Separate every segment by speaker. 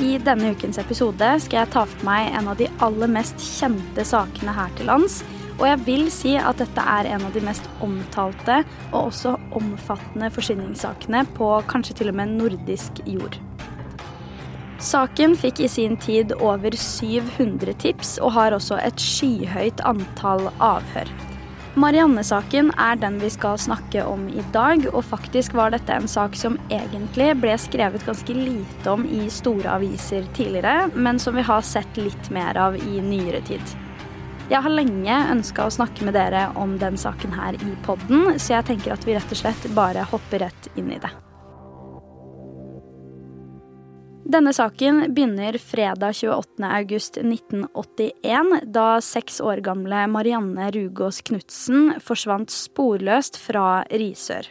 Speaker 1: I denne ukens episode skal jeg ta for meg en av de aller mest kjente sakene her til lands. Og jeg vil si at dette er en av de mest omtalte og også omfattende forsyningssakene på kanskje til og med nordisk jord. Saken fikk i sin tid over 700 tips og har også et skyhøyt antall avhør. Marianne-saken er den vi skal snakke om i dag, og faktisk var dette en sak som egentlig ble skrevet ganske lite om i store aviser tidligere, men som vi har sett litt mer av i nyere tid. Jeg har lenge ønska å snakke med dere om den saken her i podden, så jeg tenker at vi rett og slett bare hopper rett inn i det. Denne saken begynner fredag 28. august 1981, da seks år gamle Marianne Rugås Knutsen forsvant sporløst fra Risør.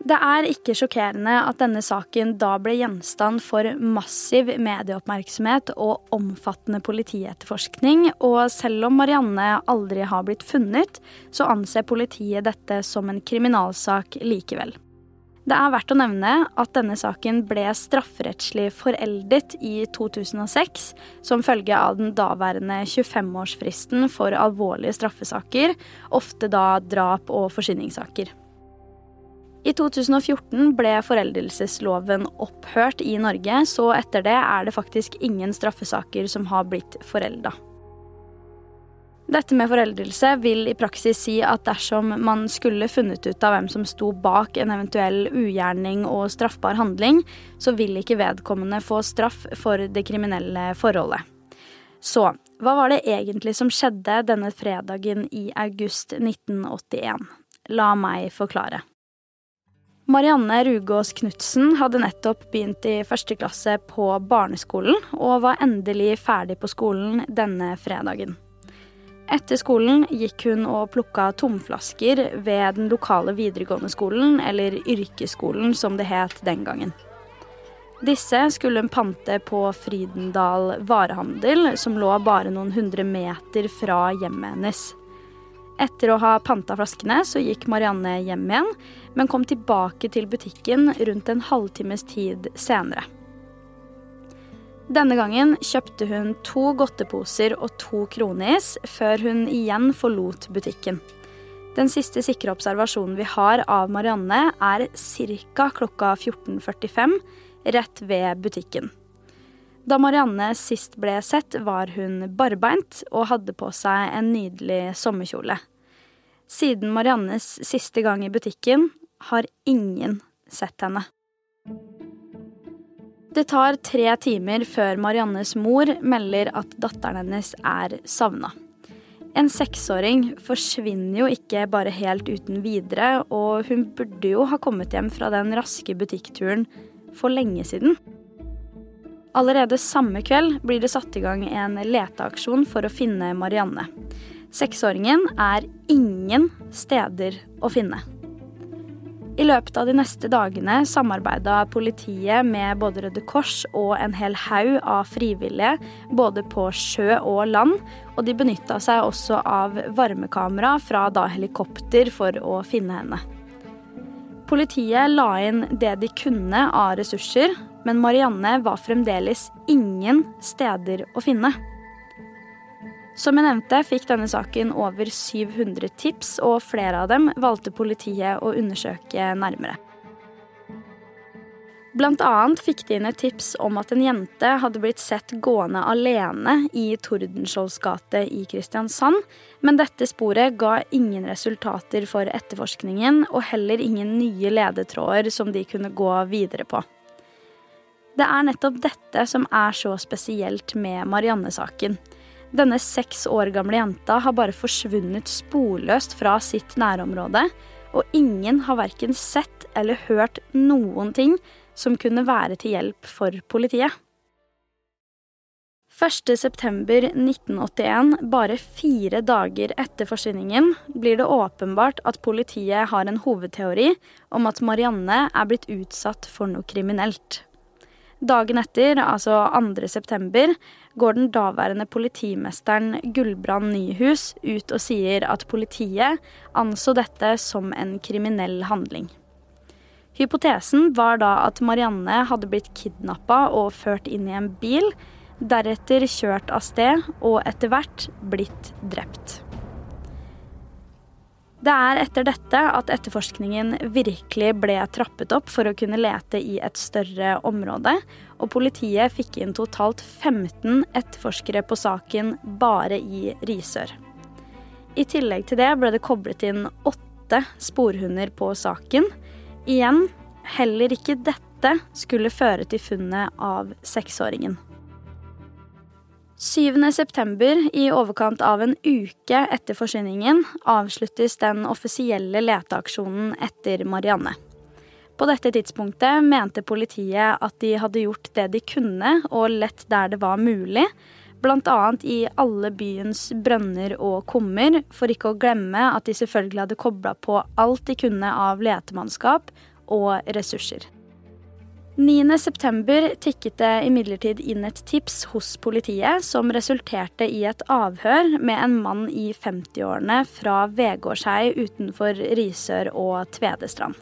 Speaker 1: Det er ikke sjokkerende at denne saken da ble gjenstand for massiv medieoppmerksomhet og omfattende politietterforskning, og selv om Marianne aldri har blitt funnet, så anser politiet dette som en kriminalsak likevel. Det er verdt å nevne at denne saken ble strafferettslig foreldet i 2006 som følge av den daværende 25-årsfristen for alvorlige straffesaker, ofte da drap og forsyningssaker. I 2014 ble foreldelsesloven opphørt i Norge, så etter det er det faktisk ingen straffesaker som har blitt forelda. Dette med foreldelse vil i praksis si at dersom man skulle funnet ut av hvem som sto bak en eventuell ugjerning og straffbar handling, så vil ikke vedkommende få straff for det kriminelle forholdet. Så hva var det egentlig som skjedde denne fredagen i august 1981? La meg forklare. Marianne Rugås Knutsen hadde nettopp begynt i første klasse på barneskolen, og var endelig ferdig på skolen denne fredagen. Etter skolen gikk hun og plukka tomflasker ved den lokale videregående skolen, eller yrkesskolen som det het den gangen. Disse skulle hun pante på Frydendal varehandel, som lå bare noen hundre meter fra hjemmet hennes. Etter å ha panta flaskene så gikk Marianne hjem igjen, men kom tilbake til butikken rundt en halvtimes tid senere. Denne gangen kjøpte hun to godteposer og to kronis, før hun igjen forlot butikken. Den siste sikre observasjonen vi har av Marianne, er ca. klokka 14.45, rett ved butikken. Da Marianne sist ble sett, var hun barbeint og hadde på seg en nydelig sommerkjole. Siden Mariannes siste gang i butikken har ingen sett henne. Det tar tre timer før Mariannes mor melder at datteren hennes er savna. En seksåring forsvinner jo ikke bare helt uten videre, og hun burde jo ha kommet hjem fra den raske butikkturen for lenge siden. Allerede samme kveld blir det satt i gang en leteaksjon for å finne Marianne. Seksåringen er ingen steder å finne. I løpet av de neste dagene samarbeida politiet med både Røde Kors og en hel haug av frivillige, både på sjø og land, og de benytta seg også av varmekamera fra da helikopter for å finne henne. Politiet la inn det de kunne av ressurser, men Marianne var fremdeles ingen steder å finne. Som jeg nevnte, fikk denne saken over 700 tips, og flere av dem valgte politiet å undersøke nærmere. Blant annet fikk de inn et tips om at en jente hadde blitt sett gående alene i Tordenskiolds gate i Kristiansand, men dette sporet ga ingen resultater for etterforskningen, og heller ingen nye ledetråder som de kunne gå videre på. Det er nettopp dette som er så spesielt med Marianne-saken. Denne seks år gamle jenta har bare forsvunnet sporløst fra sitt nærområde, og ingen har verken sett eller hørt noen ting som kunne være til hjelp for politiet. 1.9.1981, bare fire dager etter forsvinningen, blir det åpenbart at politiet har en hovedteori om at Marianne er blitt utsatt for noe kriminelt. Dagen etter, altså 2.9, går den daværende politimesteren Gullbrand Nyhus ut og sier at politiet anså dette som en kriminell handling. Hypotesen var da at Marianne hadde blitt kidnappa og ført inn i en bil, deretter kjørt av sted og etter hvert blitt drept. Det er etter dette at etterforskningen virkelig ble trappet opp for å kunne lete i et større område, og politiet fikk inn totalt 15 etterforskere på saken bare i Risør. I tillegg til det ble det koblet inn åtte sporhunder på saken. Igjen, heller ikke dette skulle føre til funnet av seksåringen. 7.9., i overkant av en uke etter forsvinningen, avsluttes den offisielle leteaksjonen etter Marianne. På dette tidspunktet mente politiet at de hadde gjort det de kunne, og lett der det var mulig, bl.a. i alle byens brønner og kummer, for ikke å glemme at de selvfølgelig hadde kobla på alt de kunne av letemannskap og ressurser. 9.9 tikket det imidlertid inn et tips hos politiet som resulterte i et avhør med en mann i 50-årene fra Vegårshei utenfor Risør og Tvedestrand.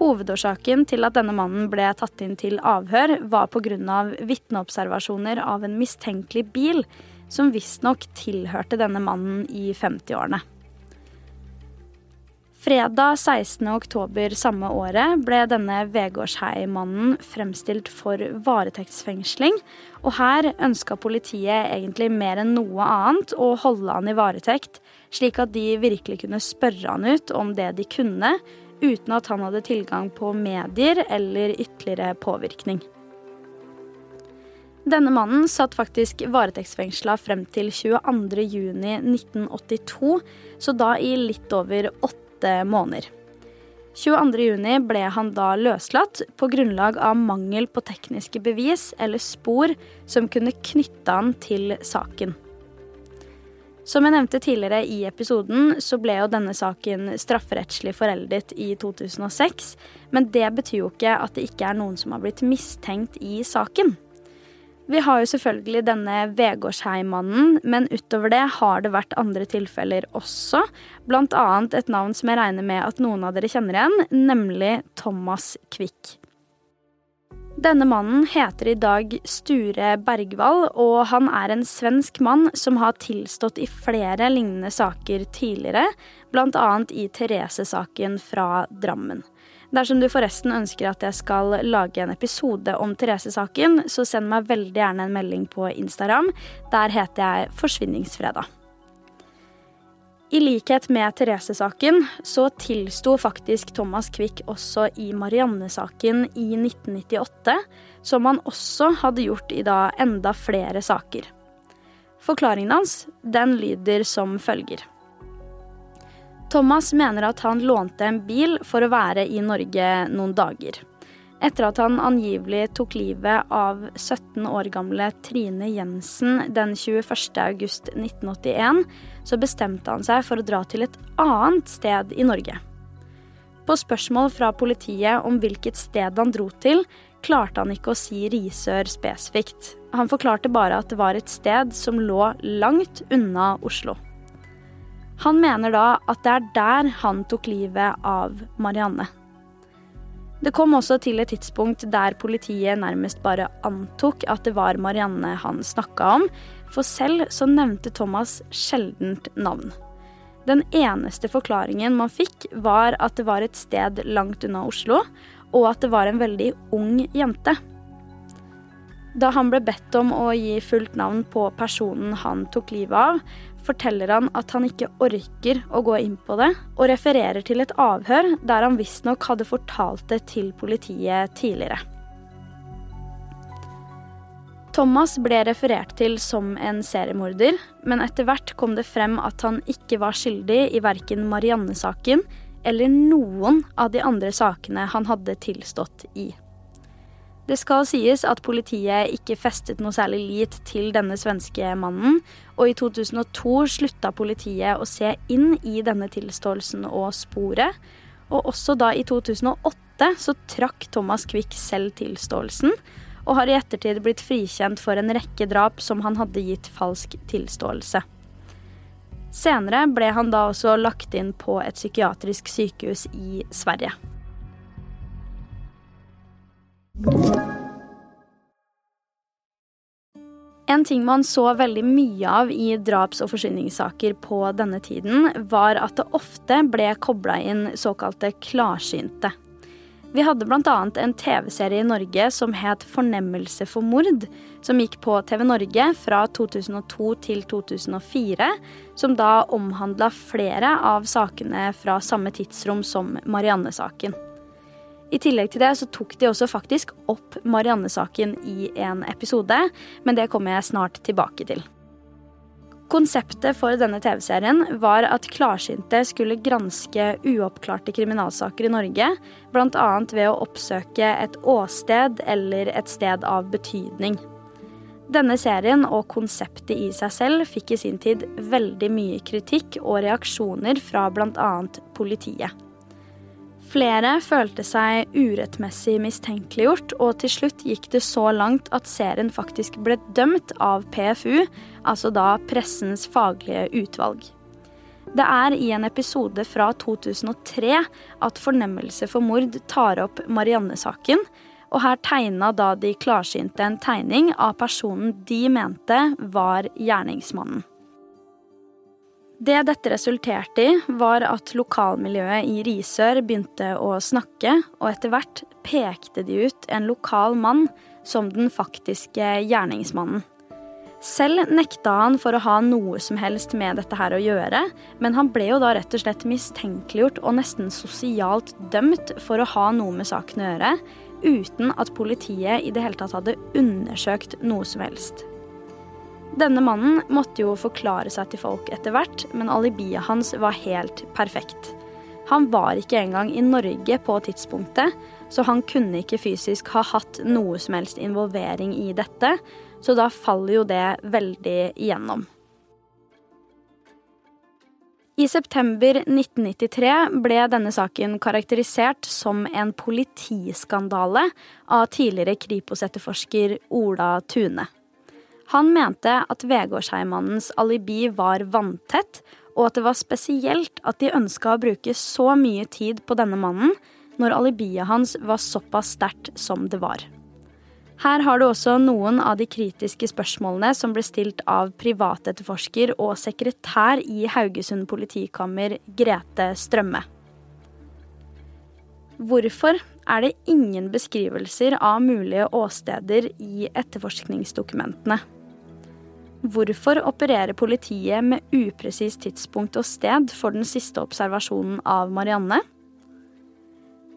Speaker 1: Hovedårsaken til at denne mannen ble tatt inn til avhør, var pga. vitneobservasjoner av en mistenkelig bil som visstnok tilhørte denne mannen i 50-årene. Fredag 16. oktober samme året ble denne Vegårshei-mannen fremstilt for varetektsfengsling, og her ønska politiet egentlig mer enn noe annet å holde han i varetekt, slik at de virkelig kunne spørre han ut om det de kunne, uten at han hadde tilgang på medier eller ytterligere påvirkning. Denne mannen satt faktisk varetektsfengsla frem til 22.6.1982, så da i litt over åtte åtte måneder. 22.6 ble han da løslatt på grunnlag av mangel på tekniske bevis eller spor som kunne knytte han til saken. Som jeg nevnte tidligere i episoden, så ble jo denne saken strafferettslig foreldet i 2006, men det betyr jo ikke at det ikke er noen som har blitt mistenkt i saken. Vi har jo selvfølgelig denne Vegårshei-mannen, men utover det har det vært andre tilfeller også. Blant annet et navn som jeg regner med at noen av dere kjenner igjen, nemlig Thomas Quick. Denne mannen heter i dag Sture Bergvall, og han er en svensk mann som har tilstått i flere lignende saker tidligere, bl.a. i Therese-saken fra Drammen. Dersom du forresten ønsker at jeg skal lage en episode om Therese-saken, så send meg veldig gjerne en melding på Instagram. Der heter jeg Forsvinningsfredag. I likhet med Therese-saken så tilsto faktisk Thomas Quick også i Marianne-saken i 1998, som han også hadde gjort i da enda flere saker. Forklaringen hans den lyder som følger. Thomas mener at han lånte en bil for å være i Norge noen dager. Etter at han angivelig tok livet av 17 år gamle Trine Jensen den 21.8.1981, så bestemte han seg for å dra til et annet sted i Norge. På spørsmål fra politiet om hvilket sted han dro til, klarte han ikke å si Risør spesifikt. Han forklarte bare at det var et sted som lå langt unna Oslo. Han mener da at det er der han tok livet av Marianne. Det kom også til et tidspunkt der politiet nærmest bare antok at det var Marianne han snakka om, for selv så nevnte Thomas sjeldent navn. Den eneste forklaringen man fikk, var at det var et sted langt unna Oslo, og at det var en veldig ung jente. Da han ble bedt om å gi fullt navn på personen han tok livet av, forteller han at han ikke orker å gå inn på det, og refererer til et avhør der han visstnok hadde fortalt det til politiet tidligere. Thomas ble referert til som en seriemorder, men etter hvert kom det frem at han ikke var skyldig i verken Marianne-saken eller noen av de andre sakene han hadde tilstått i. Det skal sies at politiet ikke festet noe særlig lit til denne svenske mannen, og i 2002 slutta politiet å se inn i denne tilståelsen og sporet. Og også da i 2008 så trakk Thomas Quick selv tilståelsen, og har i ettertid blitt frikjent for en rekke drap som han hadde gitt falsk tilståelse. Senere ble han da også lagt inn på et psykiatrisk sykehus i Sverige. En ting man så veldig mye av i draps- og forsvinningssaker på denne tiden, var at det ofte ble kobla inn såkalte klarsynte. Vi hadde bl.a. en TV-serie i Norge som het Fornemmelse for mord, som gikk på TV Norge fra 2002 til 2004, som da omhandla flere av sakene fra samme tidsrom som Marianne-saken. I tillegg til det så tok de også faktisk opp Marianne-saken i en episode, men det kommer jeg snart tilbake til. Konseptet for denne TV-serien var at klarsynte skulle granske uoppklarte kriminalsaker i Norge, bl.a. ved å oppsøke et åsted eller et sted av betydning. Denne serien og konseptet i seg selv fikk i sin tid veldig mye kritikk og reaksjoner fra bl.a. politiet. Flere følte seg urettmessig mistenkeliggjort, og til slutt gikk det så langt at serien faktisk ble dømt av PFU, altså da Pressens faglige utvalg. Det er i en episode fra 2003 at Fornemmelse for mord tar opp Marianne-saken, og her tegna da de klarsynte en tegning av personen de mente var gjerningsmannen. Det dette resulterte i, var at lokalmiljøet i Risør begynte å snakke, og etter hvert pekte de ut en lokal mann som den faktiske gjerningsmannen. Selv nekta han for å ha noe som helst med dette her å gjøre, men han ble jo da rett og slett mistenkeliggjort og nesten sosialt dømt for å ha noe med saken å gjøre, uten at politiet i det hele tatt hadde undersøkt noe som helst. Denne mannen måtte jo forklare seg til folk etter hvert, men alibiet hans var helt perfekt. Han var ikke engang i Norge på tidspunktet, så han kunne ikke fysisk ha hatt noe som helst involvering i dette, så da faller jo det veldig igjennom. I september 1993 ble denne saken karakterisert som en politiskandale av tidligere Kripos-etterforsker Ola Tune. Han mente at Vegårsheimmannens alibi var vanntett, og at det var spesielt at de ønska å bruke så mye tid på denne mannen når alibiet hans var såpass sterkt som det var. Her har du også noen av de kritiske spørsmålene som ble stilt av privatetterforsker og sekretær i Haugesund politikammer, Grete Strømme. Hvorfor er det ingen beskrivelser av mulige åsteder i etterforskningsdokumentene? Hvorfor opererer politiet med upresist tidspunkt og sted for den siste observasjonen av Marianne?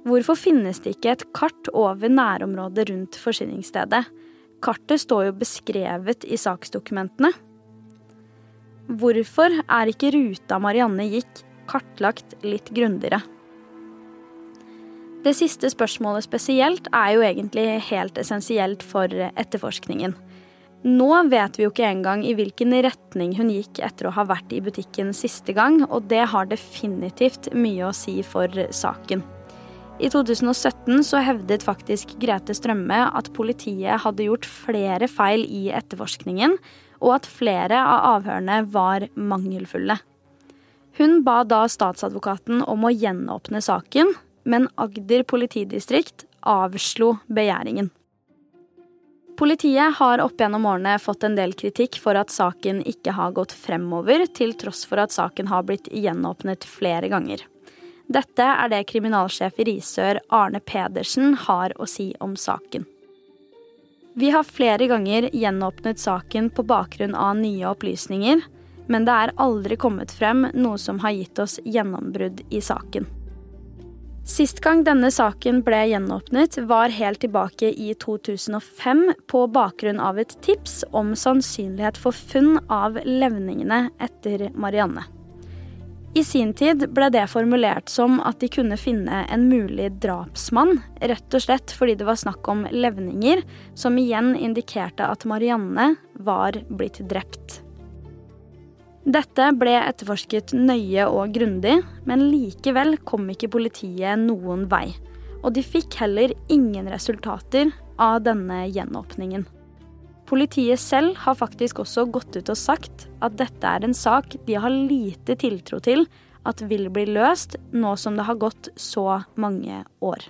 Speaker 1: Hvorfor finnes det ikke et kart over nærområdet rundt forsvinningsstedet? Kartet står jo beskrevet i saksdokumentene. Hvorfor er ikke ruta Marianne gikk, kartlagt litt grundigere? Det siste spørsmålet spesielt er jo egentlig helt essensielt for etterforskningen. Nå vet vi jo ikke engang i hvilken retning hun gikk etter å ha vært i butikken siste gang, og det har definitivt mye å si for saken. I 2017 så hevdet faktisk Grete Strømme at politiet hadde gjort flere feil i etterforskningen, og at flere av avhørene var mangelfulle. Hun ba da statsadvokaten om å gjenåpne saken, men Agder politidistrikt avslo begjæringen. Politiet har opp gjennom årene fått en del kritikk for at saken ikke har gått fremover, til tross for at saken har blitt gjenåpnet flere ganger. Dette er det kriminalsjef i Risør Arne Pedersen har å si om saken. Vi har flere ganger gjenåpnet saken på bakgrunn av nye opplysninger, men det er aldri kommet frem noe som har gitt oss gjennombrudd i saken. Sist gang denne saken ble gjenåpnet, var helt tilbake i 2005 på bakgrunn av et tips om sannsynlighet for funn av levningene etter Marianne. I sin tid ble det formulert som at de kunne finne en mulig drapsmann, rett og slett fordi det var snakk om levninger, som igjen indikerte at Marianne var blitt drept. Dette ble etterforsket nøye og grundig, men likevel kom ikke politiet noen vei. Og de fikk heller ingen resultater av denne gjenåpningen. Politiet selv har faktisk også gått ut og sagt at dette er en sak de har lite tiltro til at vil bli løst, nå som det har gått så mange år.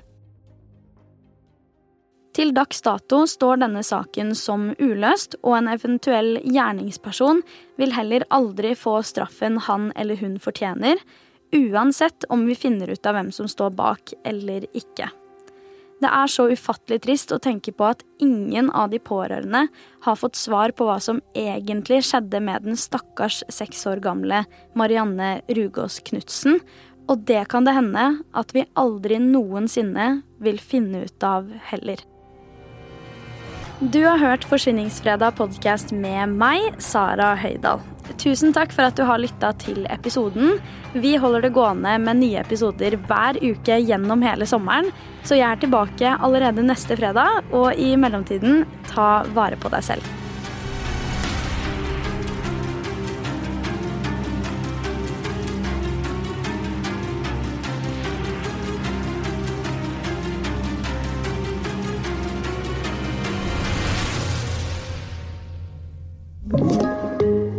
Speaker 1: Til dags dato står denne saken som uløst, og en eventuell gjerningsperson vil heller aldri få straffen han eller hun fortjener, uansett om vi finner ut av hvem som står bak eller ikke. Det er så ufattelig trist å tenke på at ingen av de pårørende har fått svar på hva som egentlig skjedde med den stakkars seks år gamle Marianne Rugås Knutsen, og det kan det hende at vi aldri noensinne vil finne ut av heller. Du har hørt Forsvinningsfredag podkast med meg, Sara Høydahl. Tusen takk for at du har lytta til episoden. Vi holder det gående med nye episoder hver uke gjennom hele sommeren, så jeg er tilbake allerede neste fredag, og i mellomtiden, ta vare på deg selv.